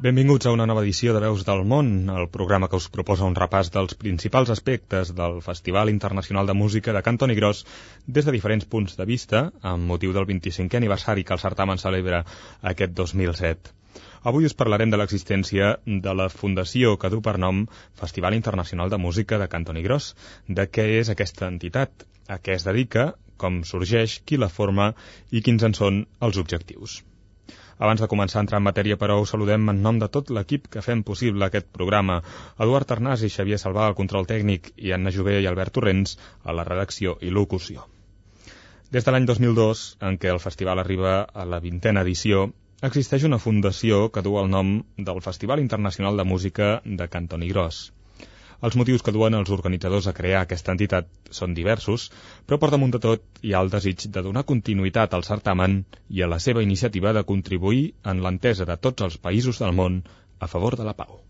Benvinguts a una nova edició de Veus del Món, el programa que us proposa un repàs dels principals aspectes del Festival Internacional de Música de Cantoni Gros des de diferents punts de vista, amb motiu del 25è aniversari que el certamen celebra aquest 2007. Avui us parlarem de l'existència de la fundació que du per nom Festival Internacional de Música de Cantoni Gros, de què és aquesta entitat, a què es dedica, com sorgeix, qui la forma? I quins en són els objectius. Abans de començar a entrar en matèria, però, us saludem en nom de tot l'equip que fem possible aquest programa. Eduard Arnàs i Xavier Salvà al control tècnic i Anna Jové i Albert Torrents a la redacció i locució. Des de l'any 2002, en què el festival arriba a la vintena edició, existeix una fundació que du el nom del Festival Internacional de Música de Cantoni Gros. Els motius que duen els organitzadors a crear aquesta entitat són diversos, però per damunt de tot hi ha el desig de donar continuïtat al certamen i a la seva iniciativa de contribuir en l'entesa de tots els països del món a favor de la pau.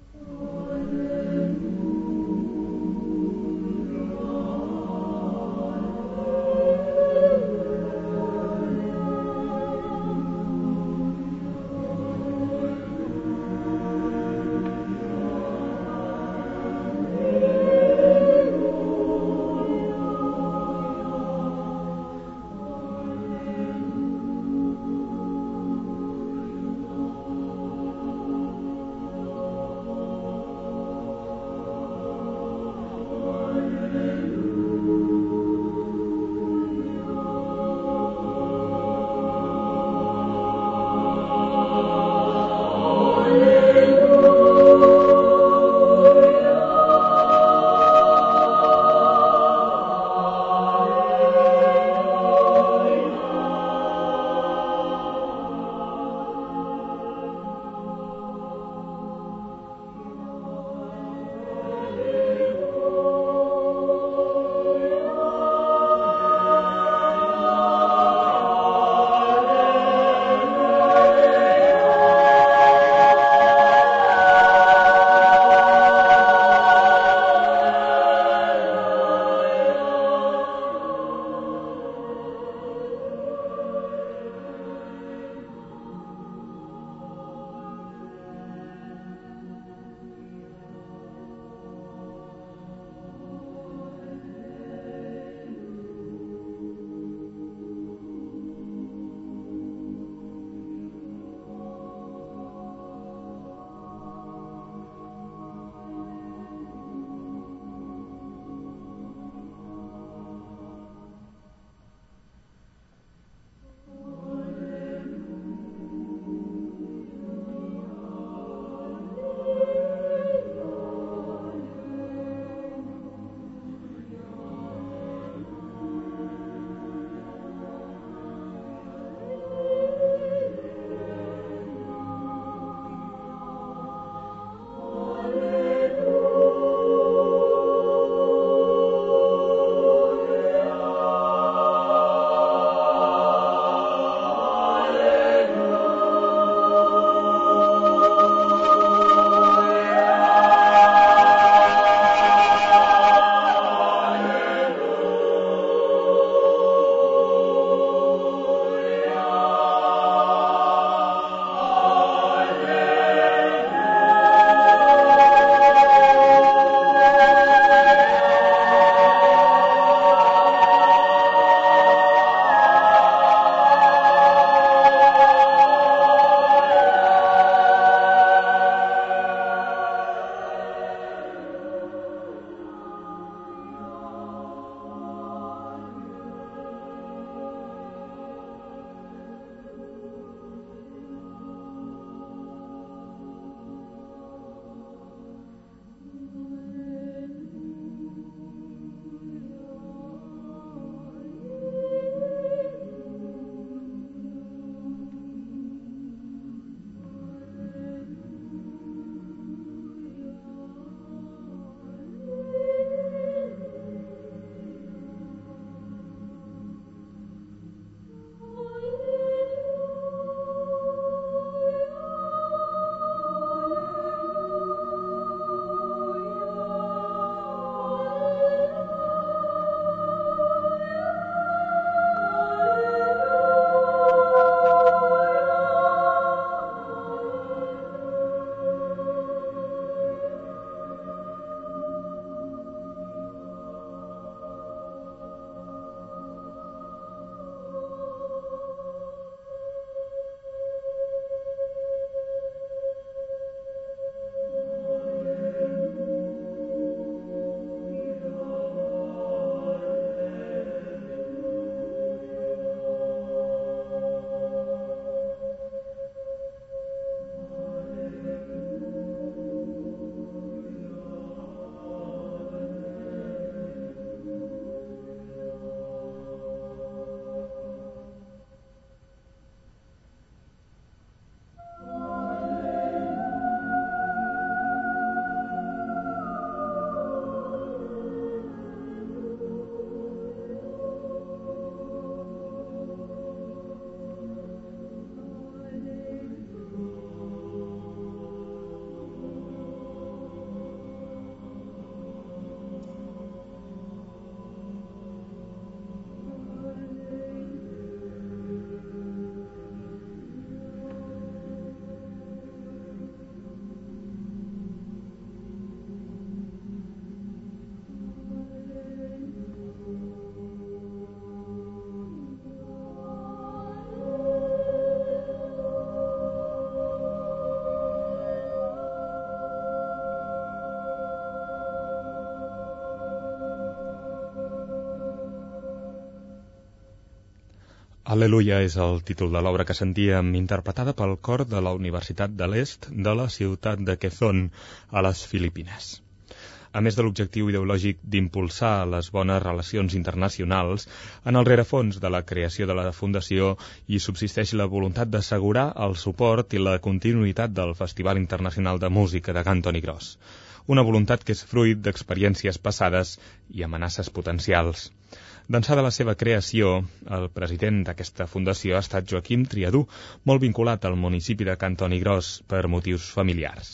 Aleluia és el títol de l'obra que sentíem, interpretada pel cor de la Universitat de l'Est de la ciutat de Quezon, a les Filipines. A més de l'objectiu ideològic d'impulsar les bones relacions internacionals, en el rerefons de la creació de la Fundació hi subsisteix la voluntat d'assegurar el suport i la continuïtat del Festival Internacional de Música de Cantoni Gros. Una voluntat que és fruit d'experiències passades i amenaces potencials. D'ençà de la seva creació, el president d'aquesta fundació ha estat Joaquim Triadú, molt vinculat al municipi de Cantoni Gros per motius familiars.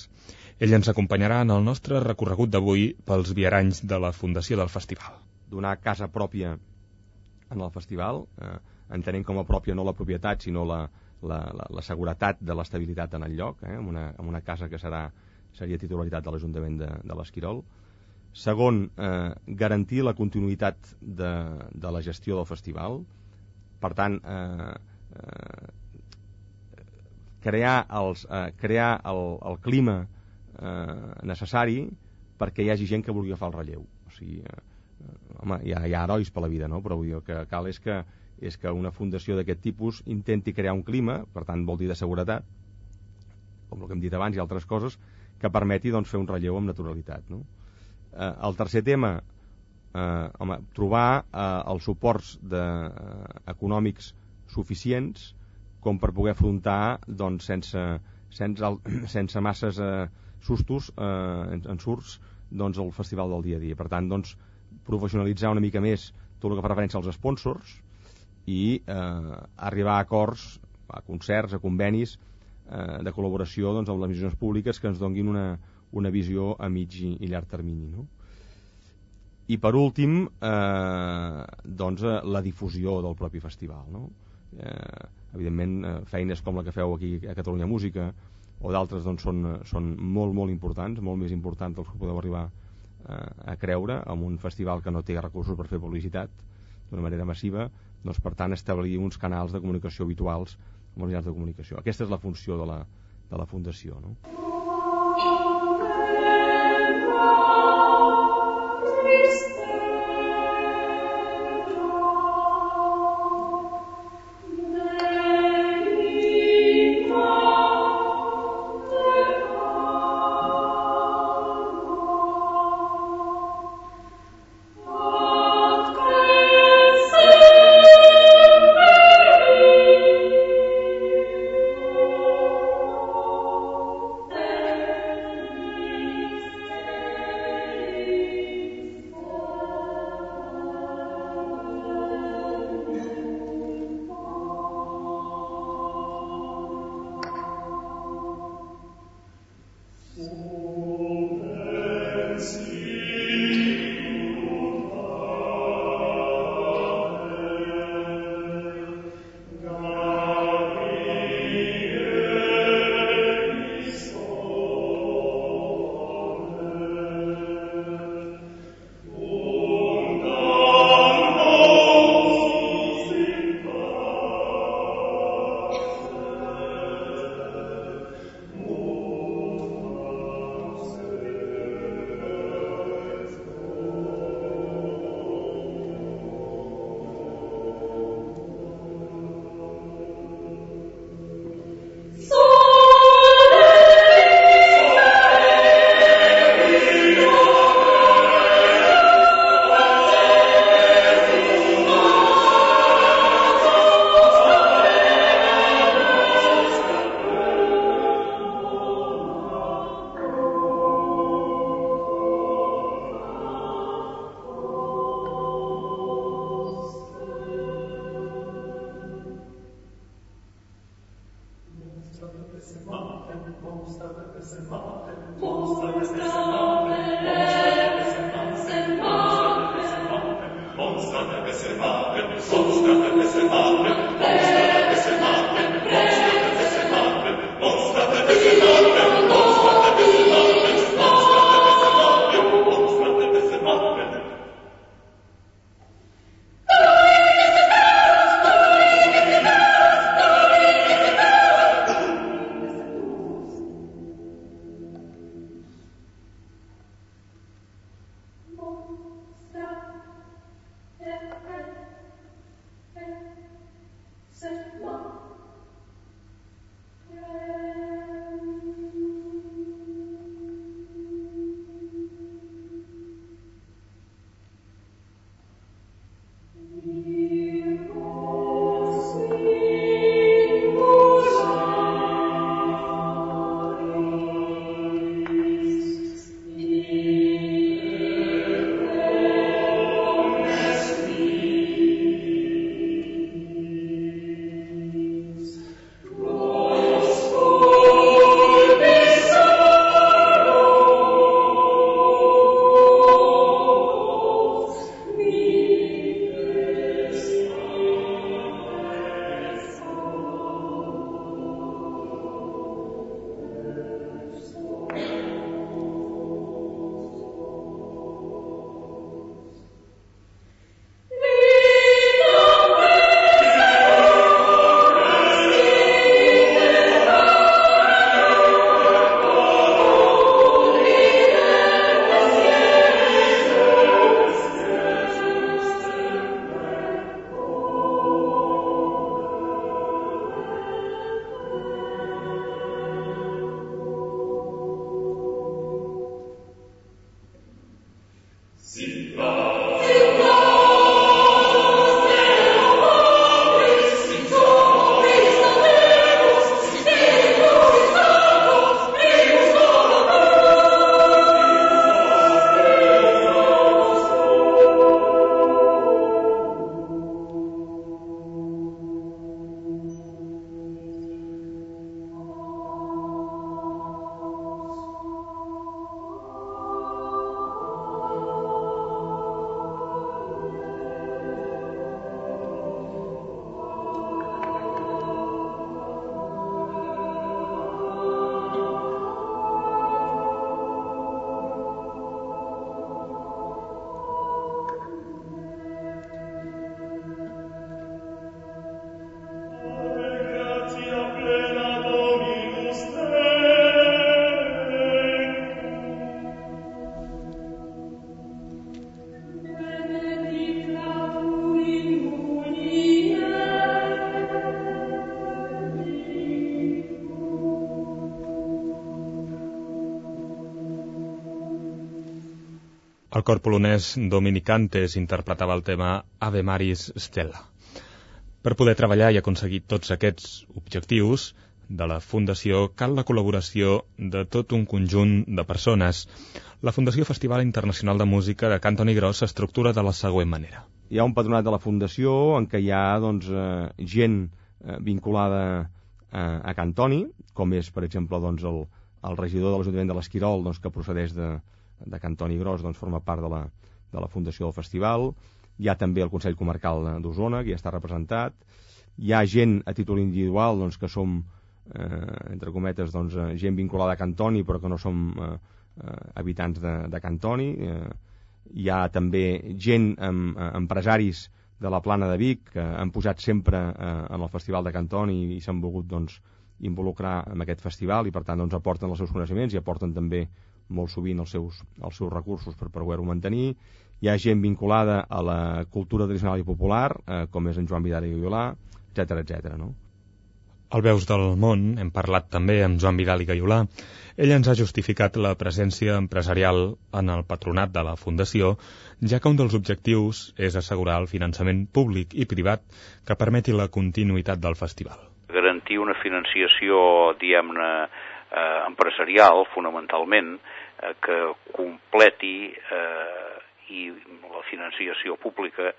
Ell ens acompanyarà en el nostre recorregut d'avui pels viaranys de la fundació del festival. Donar casa pròpia en el festival, eh, entenent com a pròpia no la propietat, sinó la, la, la, la seguretat de l'estabilitat en el lloc, eh, amb, una, amb una casa que serà, seria titularitat de l'Ajuntament de, de l'Esquirol, Segon, eh, garantir la continuïtat de, de la gestió del festival. Per tant, eh, eh, crear, els, eh, crear el, el clima eh, necessari perquè hi hagi gent que vulgui agafar el relleu. O sigui, eh, home, hi ha, hi ha herois per la vida, no? però vull dir, el que cal és que, és que una fundació d'aquest tipus intenti crear un clima, per tant vol dir de seguretat, com el que hem dit abans i altres coses, que permeti doncs, fer un relleu amb naturalitat. No? Eh, el tercer tema, eh, home, trobar eh, els suports de, eh, econòmics suficients com per poder afrontar doncs, sense, sense, sense masses eh, sustos eh, en surts doncs, el festival del dia a dia. Per tant, doncs, professionalitzar una mica més tot el que fa referència als sponsors i eh, arribar a acords, a concerts, a convenis eh, de col·laboració doncs, amb les missions públiques que ens donguin una, una visió a mig i, i llarg termini. No? I per últim, eh, doncs, eh, la difusió del propi festival. No? Eh, evidentment, eh, feines com la que feu aquí a Catalunya Música o d'altres doncs, són, són molt, molt importants, molt més importants dels que podeu arribar eh, a creure amb un festival que no té recursos per fer publicitat d'una manera massiva, doncs, per tant, establir uns canals de comunicació habituals amb els mitjans de comunicació. Aquesta és la funció de la, de la Fundació. No? Cor polonès Dominicantes interpretava el tema Ave Maris Stella. Per poder treballar i aconseguir tots aquests objectius de la Fundació cal la col·laboració de tot un conjunt de persones. La Fundació Festival Internacional de Música de Cantoni Gros s'estructura de la següent manera. Hi ha un patronat de la Fundació en què hi ha doncs, eh, gent eh, vinculada a, a Cantoni, com és, per exemple, doncs, el, el regidor de l'Ajuntament de l'Esquirol, doncs, que procedeix de, de Cantoni Gros, doncs, forma part de la, de la fundació del festival. Hi ha també el Consell Comarcal d'Osona, que ja està representat. Hi ha gent a títol individual, doncs, que som, eh, entre cometes, doncs, eh, gent vinculada a Cantoni, però que no som eh, eh, habitants de, de Cantoni. Eh, hi ha també gent, amb, eh, empresaris de la plana de Vic, que han posat sempre eh, en el Festival de Cantoni i, i s'han volgut doncs, involucrar en aquest festival i per tant doncs, aporten els seus coneixements i aporten també molt sovint els seus, els seus recursos per poder-ho mantenir. Hi ha gent vinculada a la cultura tradicional i popular, eh, com és en Joan Vidal i Gaiolà, etc etc. no? Al Veus del Món hem parlat també amb Joan Vidal i Gaiolà. Ell ens ha justificat la presència empresarial en el patronat de la Fundació, ja que un dels objectius és assegurar el finançament públic i privat que permeti la continuïtat del festival garantir una financiació, diguem-ne, eh, empresarial, fonamentalment, eh, que completi eh, i la financiació pública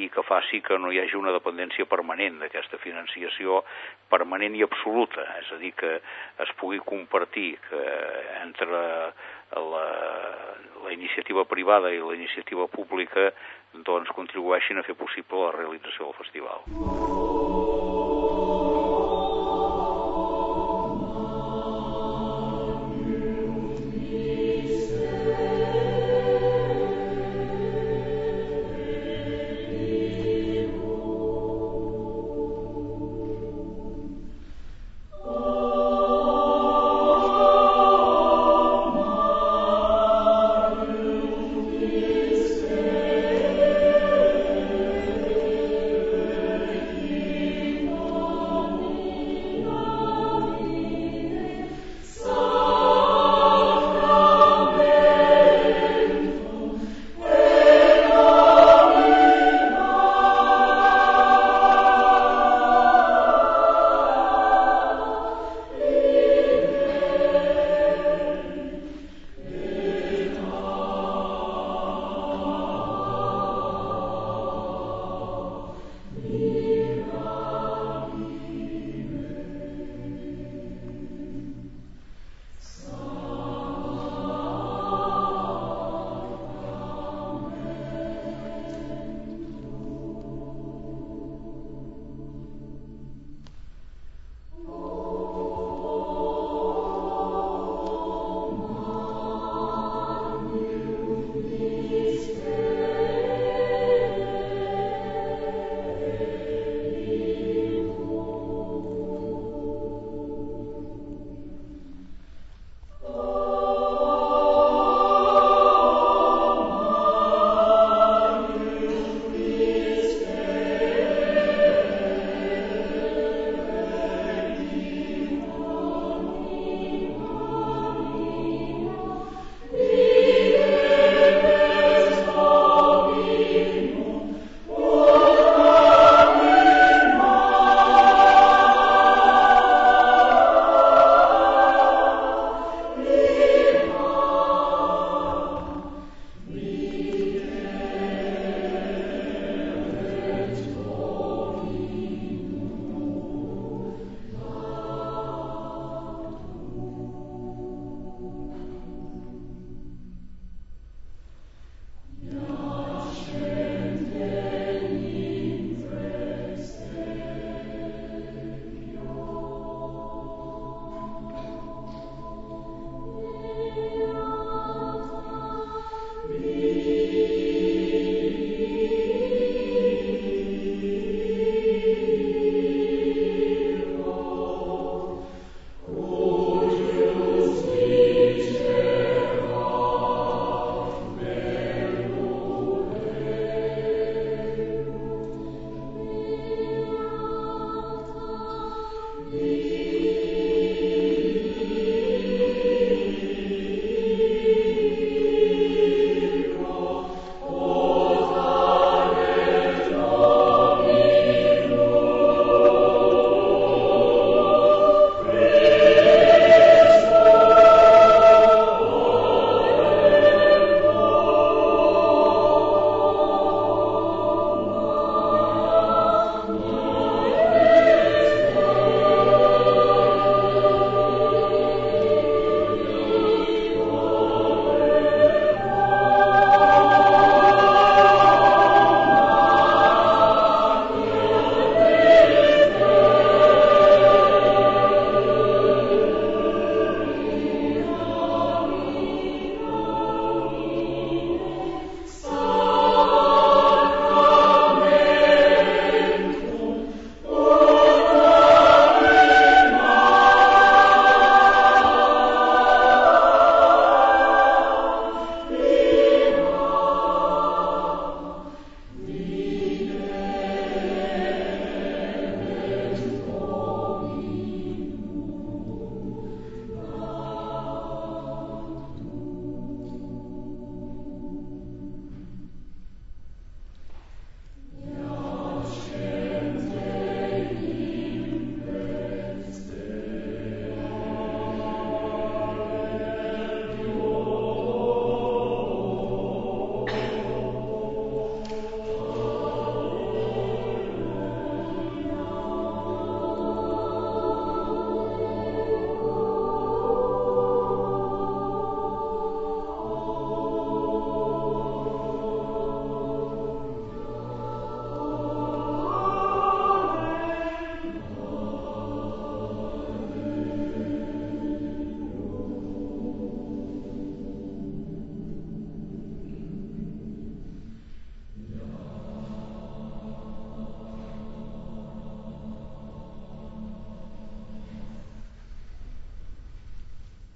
i que faci que no hi hagi una dependència permanent d'aquesta financiació permanent i absoluta, és a dir, que es pugui compartir que entre la, la iniciativa privada i la iniciativa pública doncs contribueixin a fer possible la realització del festival.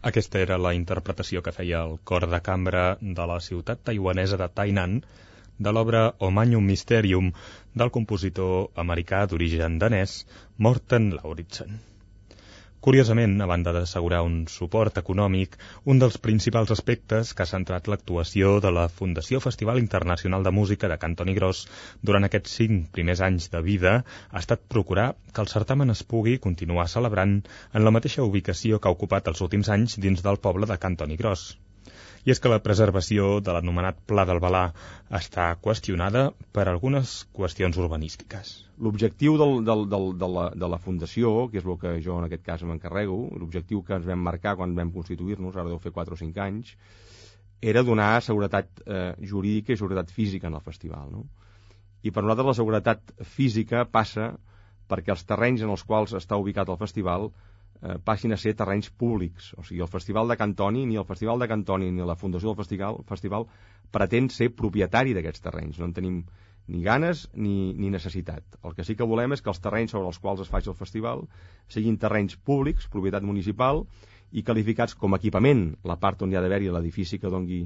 Aquesta era la interpretació que feia el cor de cambra de la ciutat taiwanesa de Tainan de l'obra Omanium Mysterium del compositor americà d'origen danès Morten Lauritsen. Curiosament, a banda d'assegurar un suport econòmic, un dels principals aspectes que ha centrat l'actuació de la Fundació Festival Internacional de Música de Cantoni Gros durant aquests cinc primers anys de vida ha estat procurar que el certamen es pugui continuar celebrant en la mateixa ubicació que ha ocupat els últims anys dins del poble de Cantoni Gros i és que la preservació de l'anomenat Pla del Balà està qüestionada per algunes qüestions urbanístiques. L'objectiu del, del, del, de, la, de la Fundació, que és el que jo en aquest cas m'encarrego, l'objectiu que ens vam marcar quan vam constituir-nos, ara deu fer 4 o 5 anys, era donar seguretat eh, jurídica i seguretat física en el festival. No? I per nosaltres la seguretat física passa perquè els terrenys en els quals està ubicat el festival eh, passin a ser terrenys públics. O sigui, el Festival de Cantoni, ni el Festival de Cantoni ni la Fundació del Festival, festival pretén ser propietari d'aquests terrenys. No en tenim ni ganes ni, ni necessitat. El que sí que volem és que els terrenys sobre els quals es faci el festival siguin terrenys públics, propietat municipal, i qualificats com a equipament, la part on hi ha d'haver-hi l'edifici que dongui,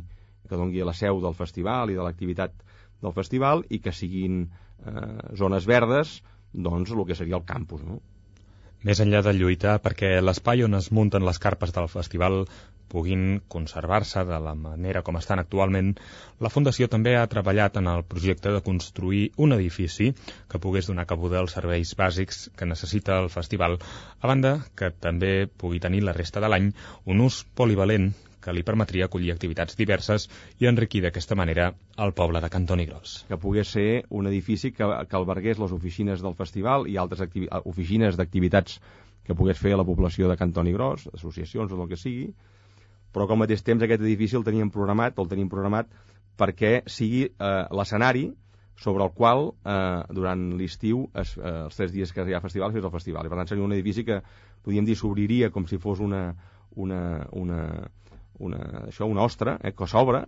que dongui la seu del festival i de l'activitat del festival, i que siguin eh, zones verdes, doncs el que seria el campus, no? Més enllà de lluitar perquè l'espai on es munten les carpes del festival puguin conservar-se de la manera com estan actualment, la Fundació també ha treballat en el projecte de construir un edifici que pogués donar cabuda als serveis bàsics que necessita el festival, a banda que també pugui tenir la resta de l'any un ús polivalent que li permetria acollir activitats diverses i enriquir d'aquesta manera el poble de Cantoni Gros. Que pogués ser un edifici que, que albergués les oficines del festival i altres oficines d'activitats que pogués fer a la població de Cantoni Gros, associacions o el que sigui, però que al mateix temps aquest edifici el teníem programat, el tenim programat perquè sigui eh, l'escenari sobre el qual eh, durant l'estiu, eh, els tres dies que hi ha festival, fes el festival. I per tant seria un edifici que, podríem dir, s'obriria com si fos una, una, una, una, això, una ostra eh, que s'obre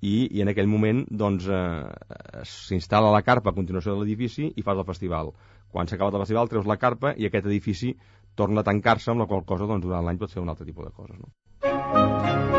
i, i en aquell moment doncs, eh, la carpa a continuació de l'edifici i fas el festival. Quan s'ha acabat el festival treus la carpa i aquest edifici torna a tancar-se amb la qual cosa doncs, durant l'any pot fer un altre tipus de coses. No?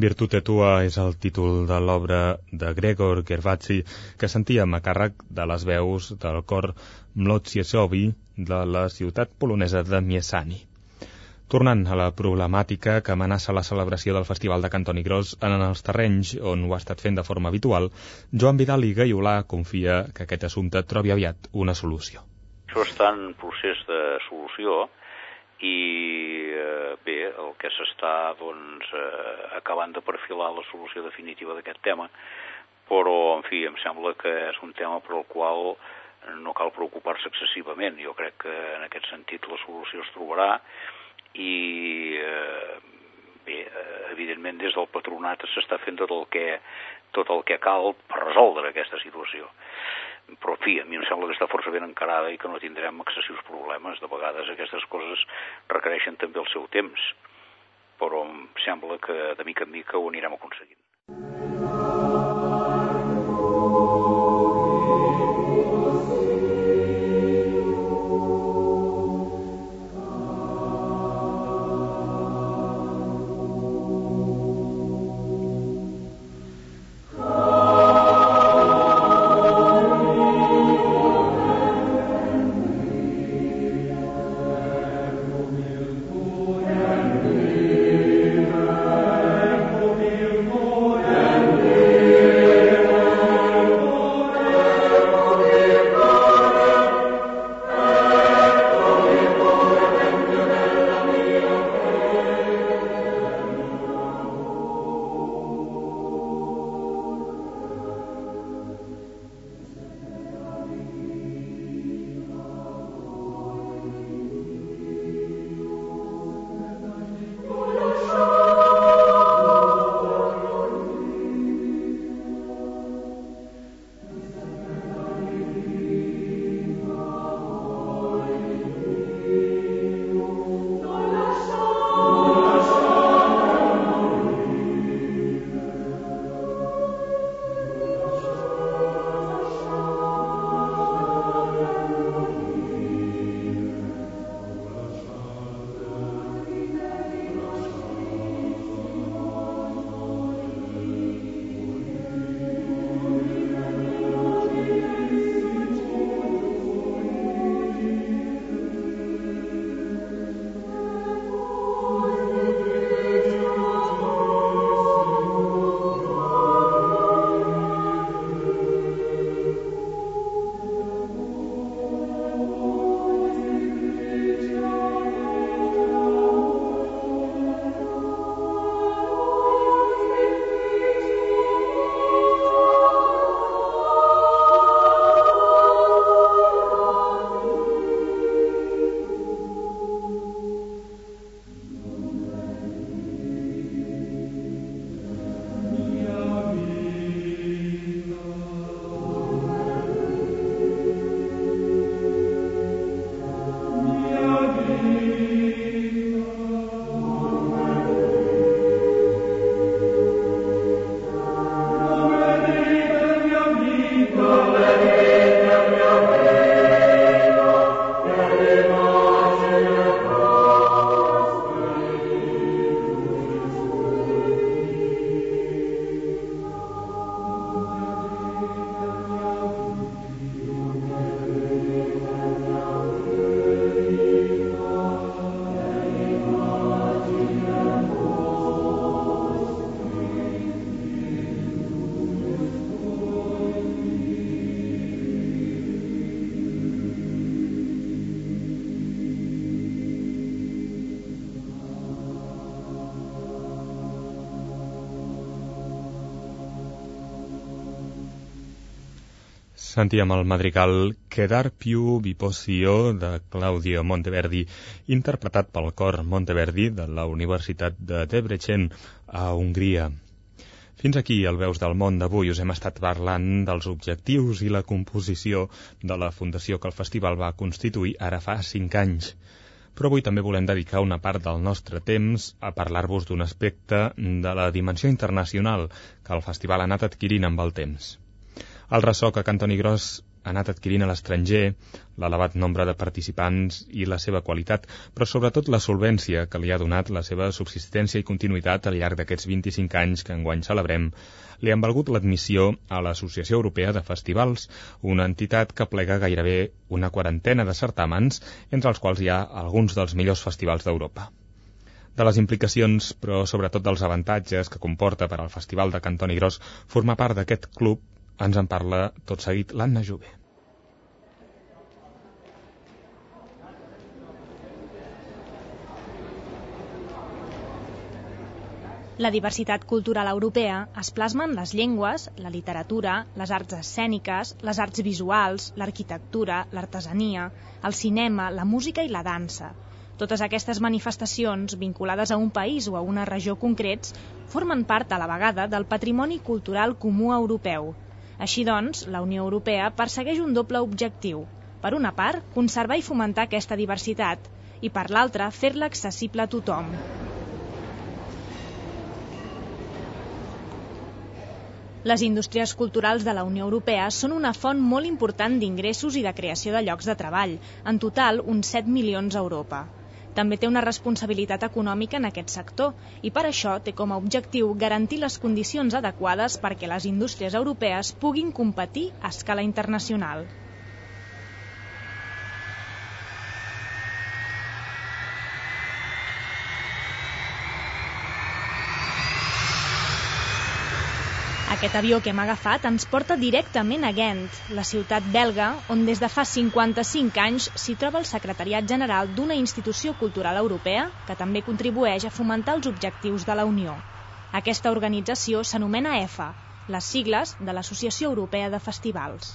Virtute tua és el títol de l'obra de Gregor Gervasi que sentíem a càrrec de les veus del cor Mlociesowi de la ciutat polonesa de Miesani. Tornant a la problemàtica que amenaça la celebració del Festival de Cantoni Gros en els terrenys on ho ha estat fent de forma habitual, Joan Vidal i Gaiolà confia que aquest assumpte trobi aviat una solució. Això està en procés de solució i eh, bé, el que s'està doncs, eh, acabant de perfilar la solució definitiva d'aquest tema, però en fi, em sembla que és un tema per al qual no cal preocupar-se excessivament. Jo crec que en aquest sentit la solució es trobarà i eh, bé, eh, evidentment des del patronat s'està fent tot el que tot el que cal per resoldre aquesta situació però fi, a mi em sembla que està força ben encarada i que no tindrem excessius problemes. De vegades aquestes coses requereixen també el seu temps, però em sembla que de mica en mica ho anirem aconseguint. Sentíem el madrigal Quedar più viposio de Claudio Monteverdi, interpretat pel cor Monteverdi de la Universitat de Debrecen a Hongria. Fins aquí el Veus del Món d'avui us hem estat parlant dels objectius i la composició de la fundació que el festival va constituir ara fa cinc anys. Però avui també volem dedicar una part del nostre temps a parlar-vos d'un aspecte de la dimensió internacional que el festival ha anat adquirint amb el temps. El ressò que Cantoni Gros ha anat adquirint a l'estranger, l'elevat nombre de participants i la seva qualitat, però sobretot la solvència que li ha donat la seva subsistència i continuïtat al llarg d'aquests 25 anys que enguany celebrem, li han valgut l'admissió a l'Associació Europea de Festivals, una entitat que plega gairebé una quarantena de certàmens, entre els quals hi ha alguns dels millors festivals d'Europa. De les implicacions, però sobretot dels avantatges que comporta per al Festival de Cantoni Gros formar part d'aquest club ens en parla tot seguit l'Anna Jové. La diversitat cultural europea es plasma en les llengües, la literatura, les arts escèniques, les arts visuals, l'arquitectura, l'artesania, el cinema, la música i la dansa. Totes aquestes manifestacions, vinculades a un país o a una regió concrets, formen part a la vegada del patrimoni cultural comú europeu, així doncs, la Unió Europea persegueix un doble objectiu. Per una part, conservar i fomentar aquesta diversitat i per l'altra, fer-la accessible a tothom. Les indústries culturals de la Unió Europea són una font molt important d'ingressos i de creació de llocs de treball, en total uns 7 milions a Europa també té una responsabilitat econòmica en aquest sector i per això té com a objectiu garantir les condicions adequades perquè les indústries europees puguin competir a escala internacional. Aquest avió que hem agafat ens porta directament a Ghent, la ciutat belga, on des de fa 55 anys s'hi troba el secretariat general d'una institució cultural europea que també contribueix a fomentar els objectius de la Unió. Aquesta organització s'anomena EFA, les sigles de l'Associació Europea de Festivals.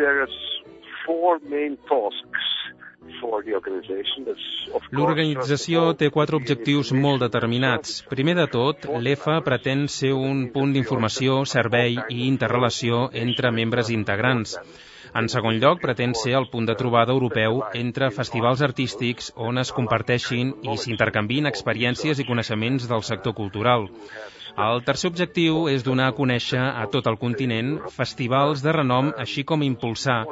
There is four main tasks L'organització té quatre objectius molt determinats. Primer de tot, l'EFA pretén ser un punt d'informació, servei i interrelació entre membres integrants. En segon lloc, pretén ser el punt de trobada europeu entre festivals artístics on es comparteixin i s'intercanvin experiències i coneixements del sector cultural. El tercer objectiu és donar a conèixer a tot el continent festivals de renom, així com impulsar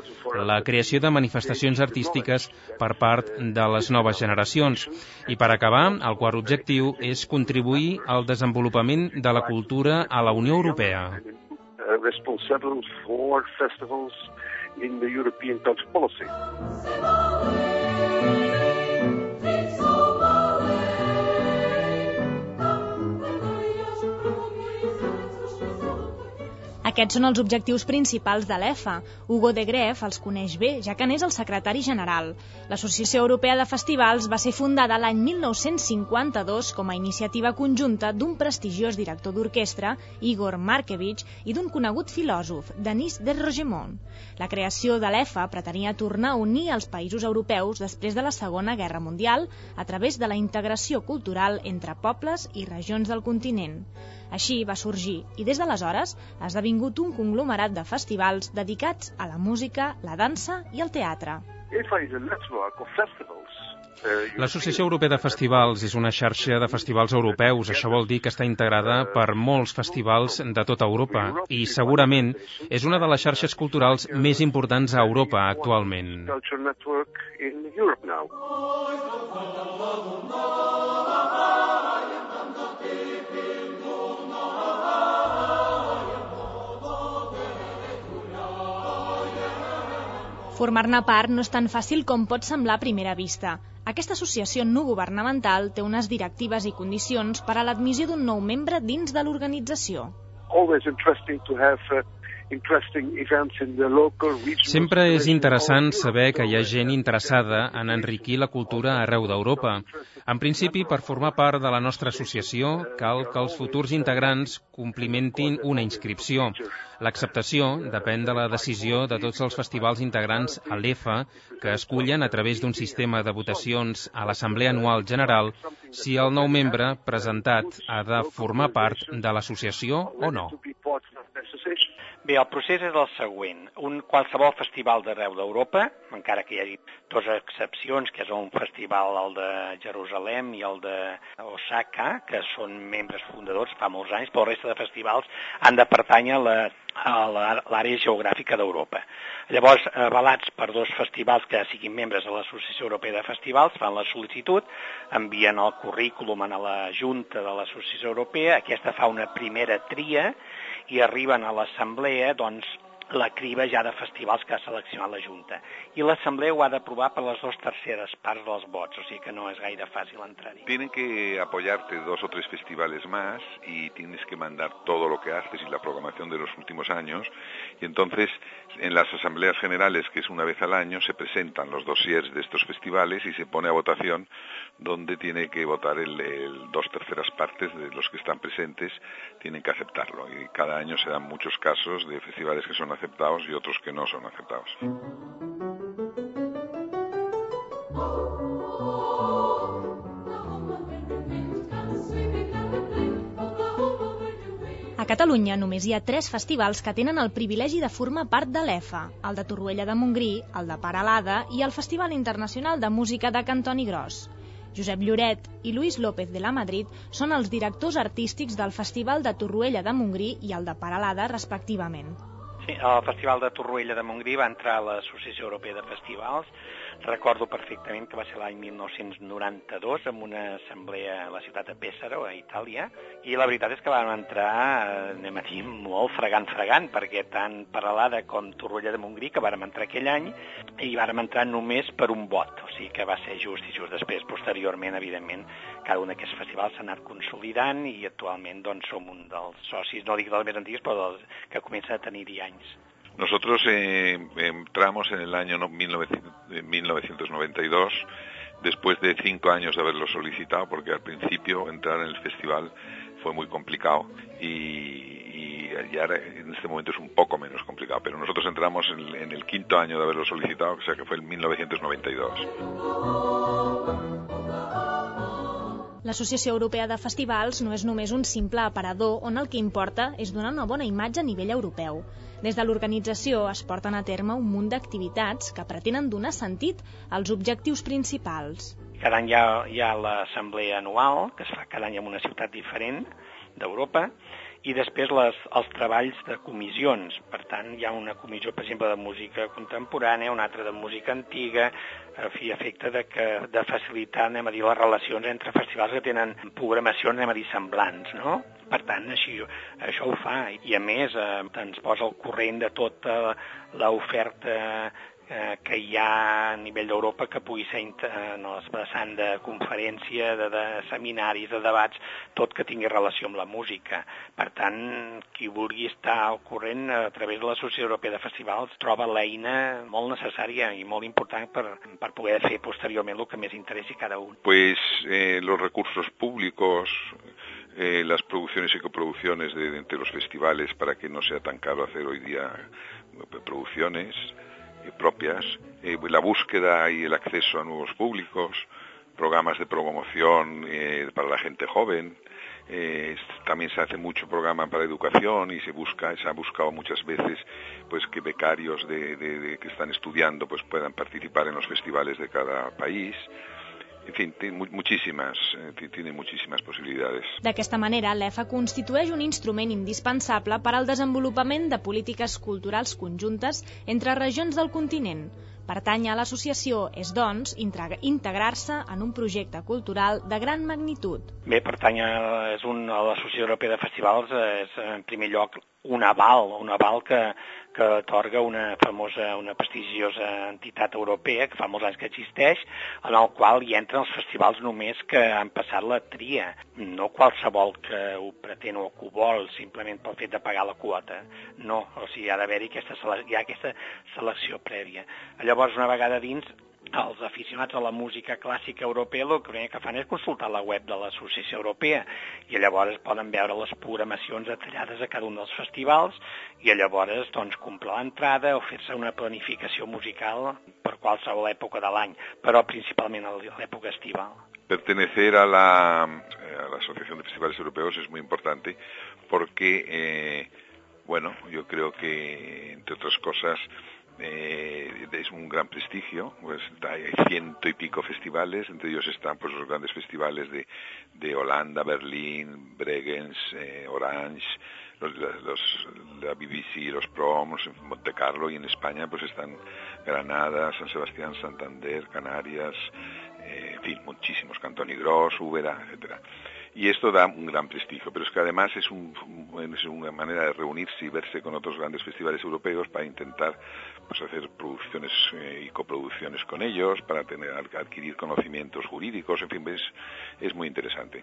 la creació de manifestacions artístiques per part de les noves generacions. I per acabar, el quart objectiu és contribuir al desenvolupament de la cultura a la Unió Europea. Responsible for festivals in the European culture policy. Aquests són els objectius principals de l'EFA. Hugo de Gref els coneix bé, ja que n'és el secretari general. L'Associació Europea de Festivals va ser fundada l'any 1952 com a iniciativa conjunta d'un prestigiós director d'orquestra, Igor Markevich, i d'un conegut filòsof, Denis de Rogemont. La creació de l'EFA pretenia tornar a unir els països europeus després de la Segona Guerra Mundial a través de la integració cultural entre pobles i regions del continent. Així va sorgir i des d'aleshores ha esdevingut un conglomerat de festivals dedicats a la música, la dansa i el teatre. L'Associació Europea de Festivals és una xarxa de festivals europeus. Això vol dir que està integrada per molts festivals de tota Europa i segurament és una de les xarxes culturals més importants a Europa actualment. Formar-ne part no és tan fàcil com pot semblar a primera vista. Aquesta associació no governamental té unes directives i condicions per a l'admissió d'un nou membre dins de l'organització. Always interesting to have uh, Sempre és interessant saber que hi ha gent interessada en enriquir la cultura arreu d'Europa. En principi, per formar part de la nostra associació, cal que els futurs integrants complimentin una inscripció. L'acceptació depèn de la decisió de tots els festivals integrants a l'EFA, que escullen a través d'un sistema de votacions a l'Assemblea Anual General si el nou membre presentat ha de formar part de l'associació o no. Bé, el procés és el següent. Un qualsevol festival d'arreu d'Europa, encara que hi hagi dues excepcions, que és un festival, el de Jerusalem i el de Osaka, que són membres fundadors fa molts anys, però la resta de festivals han de pertànyer a l'àrea geogràfica d'Europa. Llavors, avalats per dos festivals que siguin membres de l'Associació Europea de Festivals, fan la sol·licitud, envien el currículum a la Junta de l'Associació Europea, aquesta fa una primera tria i arriben a l'assemblea doncs, la criba ja de festivals que ha seleccionat la Junta. I l'Assemblea ho ha d'aprovar per les dues terceres parts dels vots, o sigui que no és gaire fàcil entrar-hi. Tienen que apoyarte dos o tres festivales más y tienes que mandar todo lo que haces y la programación de los últimos años. Y entonces, en las asambleas generales, que es una vez al año, se presentan los dossiers de estos festivales y se pone a votación donde tiene que votar el, el dos terceras partes de los que están presentes, tienen que aceptarlo. Y cada año se dan muchos casos de festivales que son aceptados y otros que no son aceptados. Catalunya només hi ha tres festivals que tenen el privilegi de formar part de l'EFA, el de Torroella de Montgrí, el de Paralada i el Festival Internacional de Música de Cantoni Gros. Josep Lloret i Luis López de la Madrid són els directors artístics del Festival de Torroella de Montgrí i el de Paralada, respectivament. Sí, el Festival de Torroella de Montgrí va entrar a l'Associació Europea de Festivals Recordo perfectament que va ser l'any 1992 amb una assemblea a la ciutat de Pessaro, a Itàlia, i la veritat és que vam entrar, eh, anem a dir, molt fregant-fregant, perquè tant Paralada com Torroella de Montgrí, que vàrem entrar aquell any, i vàrem entrar només per un vot, o sigui que va ser just i just després. Posteriorment, evidentment, cada un d'aquests festivals s'ha anat consolidant i actualment doncs, som un dels socis, no dic dels més antics, però dels que comencen a tenir-hi anys. Nosotros eh, entramos en el año 1992, después de cinco años de haberlo solicitado, porque al principio entrar en el festival fue muy complicado y, y en este momento es un poco menos complicado, pero nosotros entramos en, en el quinto año de haberlo solicitado, o sea que fue en 1992. L'Associació Europea de Festivals no és només un simple aparador on el que importa és donar una bona imatge a nivell europeu. Des de l'organització es porten a terme un munt d'activitats que pretenen donar sentit als objectius principals. Cada any hi ha, hi ha l'assemblea anual, que es fa cada any en una ciutat diferent d'Europa, i després les, els treballs de comissions. Per tant, hi ha una comissió, per exemple, de música contemporània, una altra de música antiga, a fi efecte de, que, de facilitar, anem a dir, les relacions entre festivals que tenen programacions, anem a dir, semblants, no? Per tant, així, això ho fa i a més eh, ens posa al corrent de tota l'oferta eh, que hi ha a nivell d'Europa que pugui ser en el vessant de conferència, de, de seminaris, de debats, tot que tingui relació amb la música. Per tant, qui vulgui estar al corrent a través de l'Associació Europea de Festivals troba l'eina molt necessària i molt important per, per poder fer posteriorment el que més interessi cada un. Pues eh, los recursos públicos, eh, las producciones y coproducciones de, de, entre los festivales para que no sea tan caro hacer hoy día producciones, propias, eh, la búsqueda y el acceso a nuevos públicos, programas de promoción eh, para la gente joven. Eh, también se hace mucho programa para educación y se busca, se ha buscado muchas veces, pues que becarios de, de, de que están estudiando, pues puedan participar en los festivales de cada país. En fin, té muchísimas, eh, tiene muchísimas possibilitats. D'aquesta manera, l'EFA constitueix un instrument indispensable per al desenvolupament de polítiques culturals conjuntes entre regions del continent. Pertànyer a l'associació és, doncs, integrar-se en un projecte cultural de gran magnitud. Bé, pertànyer és un, a l'Associació Europea de Festivals és, en primer lloc, un aval, un aval que, que atorga una famosa, una prestigiosa entitat europea que fa molts anys que existeix, en el qual hi entren els festivals només que han passat la tria, no qualsevol que ho pretén o que ho vol simplement pel fet de pagar la quota. No, o sigui, ha d'haver-hi aquesta, hi ha aquesta selecció prèvia. Llavors, una vegada dins, els aficionats a la música clàssica europea el que que fan és consultar la web de l'Associació Europea i llavors poden veure les programacions detallades a cada un dels festivals i llavors doncs, comprar l'entrada o fer-se una planificació musical per qualsevol època de l'any, però principalment a l'època estival. Pertenecer a la, a la Asociación de Festivales Europeos es muy importante porque, eh, bueno, yo creo que, entre otras cosas, eh, es un gran prestigio, pues hay ciento y pico festivales, entre ellos están pues los grandes festivales de, de Holanda, Berlín, Bregenz, eh, Orange, los, la BBC, los Proms, Monte Carlo y en España pues están Granada, San Sebastián, Santander, Canarias, eh, en fin, muchísimos, Cantoni Gross, Úbeda, etcétera y esto da un gran prestigio, pero es que además es, un, una manera de reunirse y verse con otros grandes festivales europeos para intentar pues, hacer producciones eh, y coproducciones con ellos, para tener, adquirir conocimientos jurídicos, en fin, es, es muy interesante.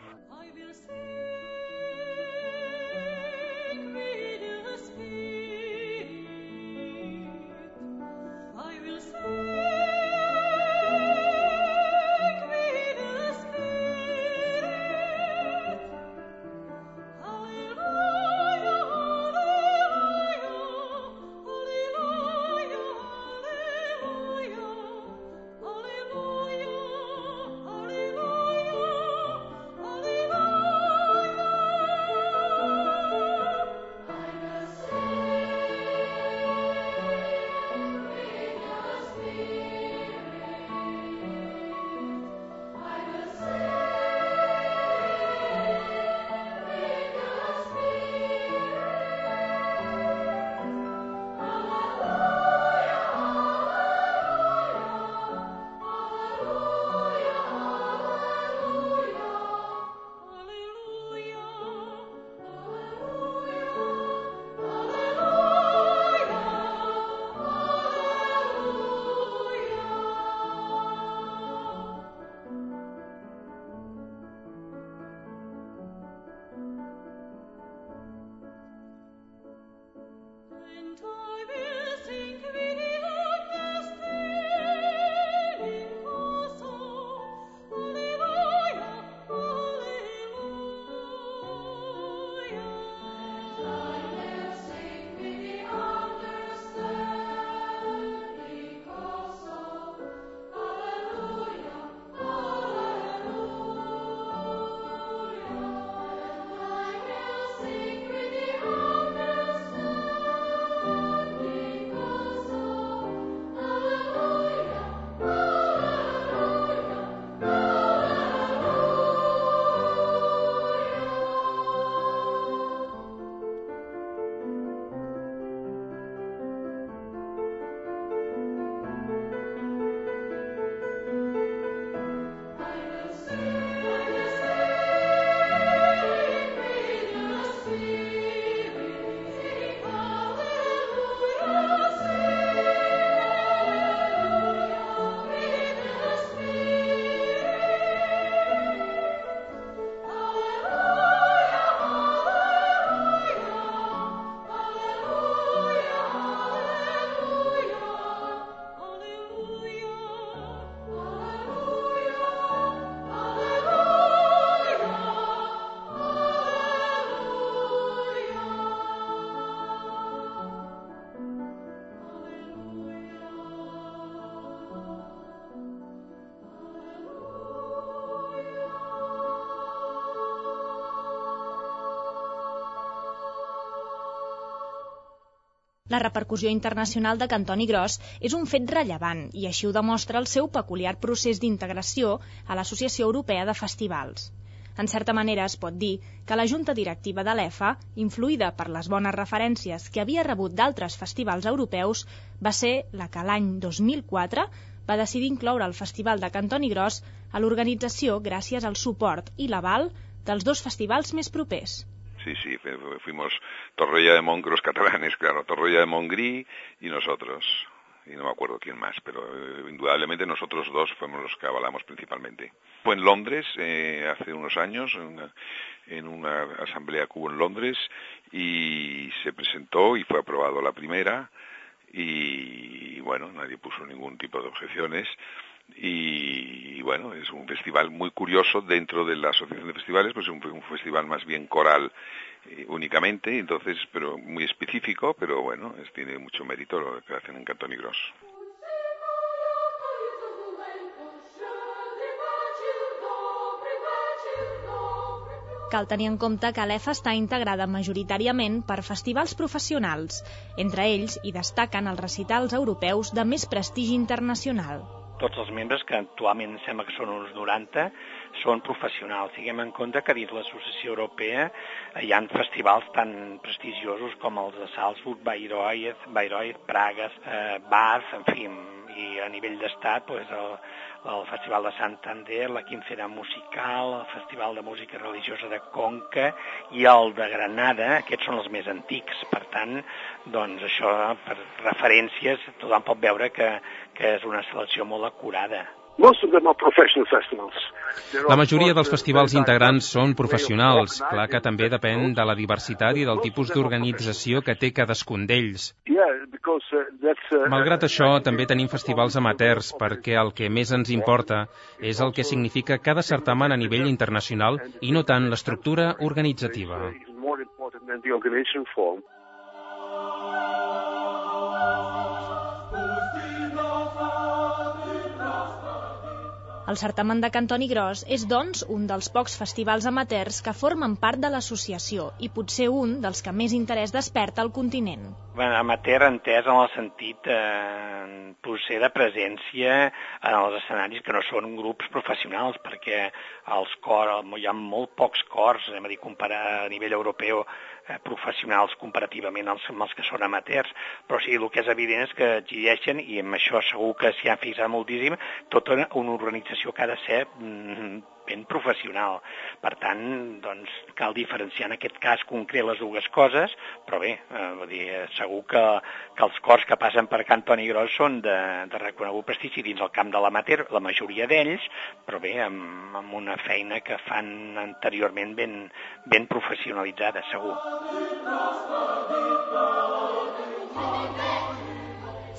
La repercussió internacional de Cantoni Gros és un fet rellevant i així ho demostra el seu peculiar procés d'integració a l'Associació Europea de Festivals. En certa manera es pot dir que la junta directiva de l'EFA, influïda per les bones referències que havia rebut d'altres festivals europeus, va ser la que l'any 2004 va decidir incloure el Festival de Cantoni Gros a l'organització gràcies al suport i l'aval dels dos festivals més propers. Sí, sí, fuimos Torroella de Montgros catalanes, claro, Torroella de Montgrí y nosotros. y no me acuerdo quién más, pero eh, indudablemente nosotros dos fuimos los que avalamos principalmente. Fue en Londres eh, hace unos años, en una, en una asamblea que hubo en Londres, y se presentó y fue aprobado la primera, y bueno, nadie puso ningún tipo de objeciones. Y, bueno, es un festival muy curioso dentro de la Asociación de Festivales, pues es un, un festival más bien coral eh, únicamente, entonces, pero muy específico, pero bueno, es, tiene mucho mérito lo que hacen en Cantoni Gros. Cal tenir en compte que l'EFA està integrada majoritàriament per festivals professionals. Entre ells hi destaquen els recitals europeus de més prestigi internacional tots els membres, que actualment sembla que són uns 90, són professionals. Tinguem en compte que dins l'Associació Europea hi ha festivals tan prestigiosos com els de Salzburg, Bayreuth, Bayreuth Pragas, eh, Bath, en fi, i a nivell d'estat pues, el, el Festival de Santander, la Quincena Musical, el Festival de Música Religiosa de Conca i el de Granada, aquests són els més antics. Per tant, doncs això, per referències, tothom pot veure que, que és una selecció molt acurada. La majoria dels festivals integrants són professionals. Clar que també depèn de la diversitat i del tipus d'organització que té cadascun d'ells. Uh, uh, Malgrat això, també tenim festivals amateurs, perquè el que més ens importa és el que significa cada certamen a nivell internacional i no tant l'estructura organitzativa. El certamen de Cantoni Gros és, doncs, un dels pocs festivals amateurs que formen part de l'associació i potser un dels que més interès desperta al continent. Bueno, amateur entès en el sentit eh, potser de presència en els escenaris que no són grups professionals, perquè els cors, hi ha molt pocs cors, a dir, comparar a nivell europeu eh, professionals comparativament als, amb els que són amateurs, però sí, el que és evident és que exigeixen, i amb això segur que s'hi ha fixat moltíssim, tota una organització que ha de ser mm, ben professional. Per tant, doncs, cal diferenciar en aquest cas concret les dues coses, però bé, eh, vull dir, segur que, que els cors que passen per Can Toni Gros són de, de reconegut prestigi dins el camp de l'amater, la majoria d'ells, però bé, amb, amb una feina que fan anteriorment ben, ben professionalitzada, segur.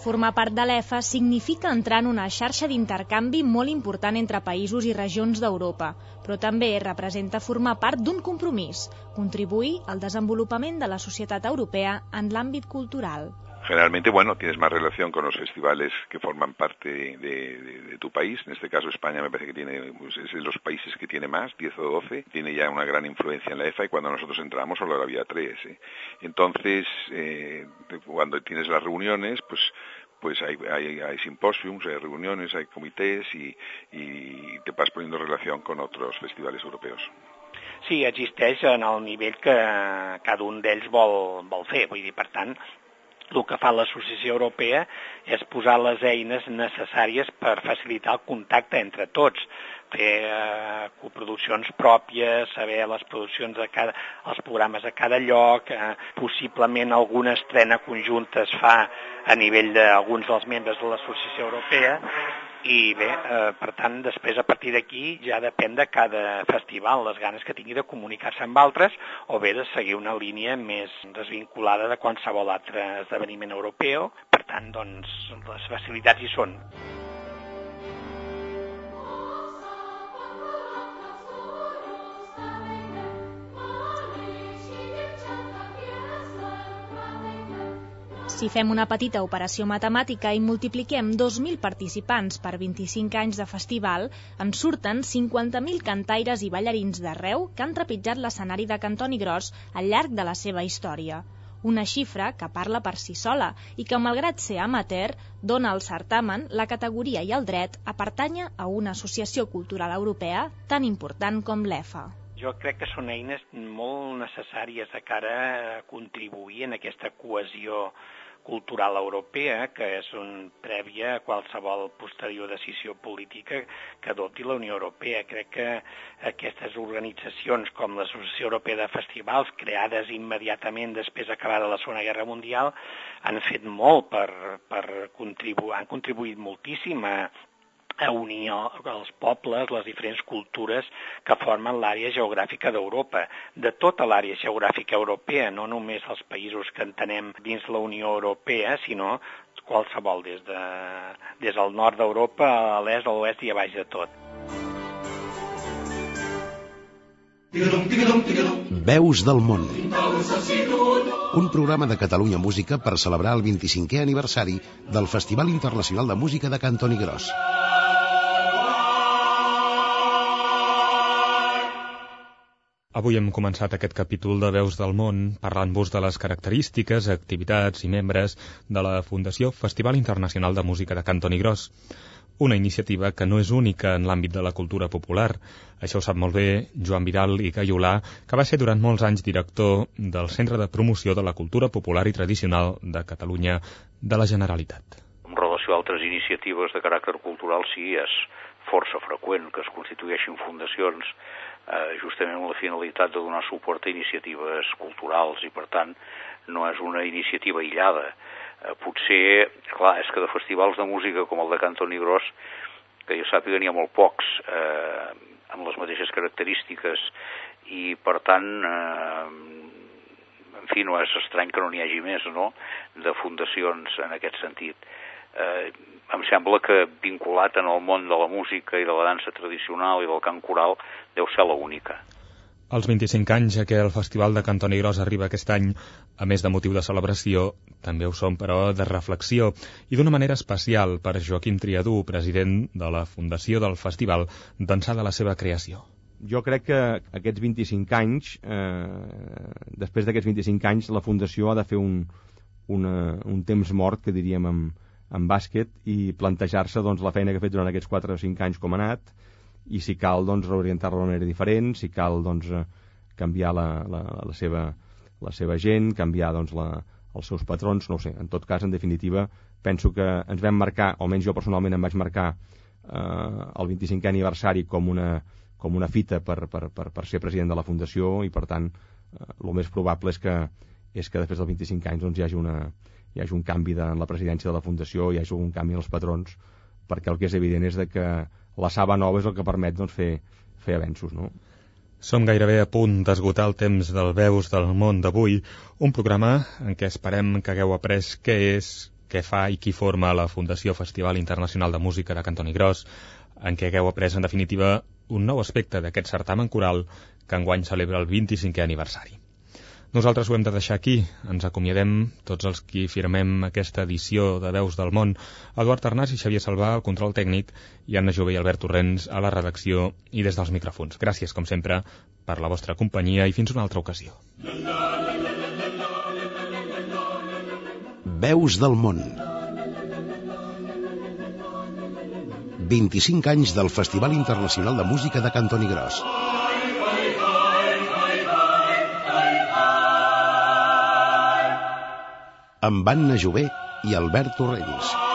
Formar part de l'EFA significa entrar en una xarxa d'intercanvi molt important entre països i regions d'Europa, però també representa formar part d'un compromís, contribuir al desenvolupament de la societat europea en l'àmbit cultural. Generalmente, bueno, tienes más relación con los festivales que forman parte de, de, de, tu país. En este caso, España me parece que tiene, es de los países que tiene más, 10 o 12. Tiene ya una gran influencia en la EFA y cuando nosotros entramos solo había tres. ¿eh? Entonces, eh, cuando tienes las reuniones, pues pues hay, hay, hay simposiums, hay reuniones, hay comités y, y te vas poniendo en relación con otros festivales europeos. Sí, existeix en el nivell que cada un d'ells vol, vol fer. Vull dir, per tant, el que fa l'Associació Europea és posar les eines necessàries per facilitar el contacte entre tots, fer eh, coproduccions pròpies, saber les produccions de cada, els programes a cada lloc, eh, possiblement alguna estrena conjunta es fa a nivell d'alguns dels membres de l'Associació Europea i bé, eh, per tant, després a partir d'aquí ja depèn de cada festival, les ganes que tingui de comunicar-se amb altres o bé de seguir una línia més desvinculada de qualsevol altre esdeveniment europeu. Per tant, doncs, les facilitats hi són. Si fem una petita operació matemàtica i multipliquem 2.000 participants per 25 anys de festival, ens surten 50.000 cantaires i ballarins d'arreu que han trepitjat l'escenari de Cantoni Gros al llarg de la seva història. Una xifra que parla per si sola i que, malgrat ser amateur, dona al certamen la categoria i el dret a pertànyer a una associació cultural europea tan important com l'EFA. jo crec que són eines molt necessàries de cara a contribuir en aquesta cohesió cultural europea, que és un prèvia a qualsevol posterior decisió política que adopti la Unió Europea. Crec que aquestes organitzacions com l'Associació Europea de Festivals, creades immediatament després d'acabada la Segona Guerra Mundial, han fet molt per, per contribuir, han contribuït moltíssim a, a unir els pobles, les diferents cultures que formen l'àrea geogràfica d'Europa, de tota l'àrea geogràfica europea, no només els països que entenem dins la Unió Europea, sinó qualsevol, des, de, des del nord d'Europa a l'est, a l'oest i a baix de tot. Veus del món. Un programa de Catalunya Música per celebrar el 25è aniversari del Festival Internacional de Música de Cantoni Gros. Avui hem començat aquest capítol de Veus del Món parlant-vos de les característiques, activitats i membres de la Fundació Festival Internacional de Música de Cantoni Gros. Una iniciativa que no és única en l'àmbit de la cultura popular. Això ho sap molt bé Joan Vidal i Caiolà, que va ser durant molts anys director del Centre de Promoció de la Cultura Popular i Tradicional de Catalunya de la Generalitat. En relació a altres iniciatives de caràcter cultural, sí, és força freqüent que es constitueixin fundacions eh, justament amb la finalitat de donar suport a iniciatives culturals i, per tant, no és una iniciativa aïllada. Eh, potser, clar, és que de festivals de música com el de Cantoni Gros, que jo sàpiga n'hi ha molt pocs, eh, amb les mateixes característiques, i, per tant, eh, en fi, no és estrany que no n'hi hagi més, no?, de fundacions en aquest sentit. Eh, em sembla que vinculat en el món de la música i de la dansa tradicional i del cant coral deu ser la única. Els 25 anys a què el Festival de Cantoni Gros arriba aquest any, a més de motiu de celebració, també ho són, però, de reflexió, i d'una manera especial per Joaquim Triadú, president de la Fundació del Festival, d'ençà de la seva creació. Jo crec que aquests 25 anys, eh, després d'aquests 25 anys, la Fundació ha de fer un, una, un temps mort, que diríem en, en bàsquet i plantejar-se doncs, la feina que ha fet durant aquests 4 o 5 anys com ha anat i si cal doncs, reorientar-la d'una manera diferent, si cal doncs, eh, canviar la, la, la, seva, la seva gent, canviar doncs, la, els seus patrons, no sé, en tot cas, en definitiva, penso que ens vam marcar, o almenys jo personalment em vaig marcar eh, el 25è aniversari com una, com una fita per, per, per, per ser president de la Fundació i, per tant, eh, el més probable és que, és que després dels 25 anys doncs, hi hagi una, hi hagi un canvi de, en la presidència de la Fundació, hi hagi un canvi en els patrons, perquè el que és evident és de que la saba nova és el que permet doncs, fer, fer avenços. No? Som gairebé a punt d'esgotar el temps del Veus del món d'avui, un programa en què esperem que hagueu après què és, què fa i qui forma la Fundació Festival Internacional de Música de Cantoni Gros, en què hagueu après, en definitiva, un nou aspecte d'aquest certamen coral que enguany celebra el 25è aniversari. Nosaltres ho hem de deixar aquí. Ens acomiadem tots els qui firmem aquesta edició de Veus del Món. Eduard Arnàs i Xavier Salvà, al control tècnic, i Anna Jové i Albert Torrents a la redacció i des dels micròfons. Gràcies, com sempre, per la vostra companyia i fins una altra ocasió. Veus del món 25 anys del Festival Internacional de Música de Cantoni Gros. Amb Anna Jové i Albert Torrents.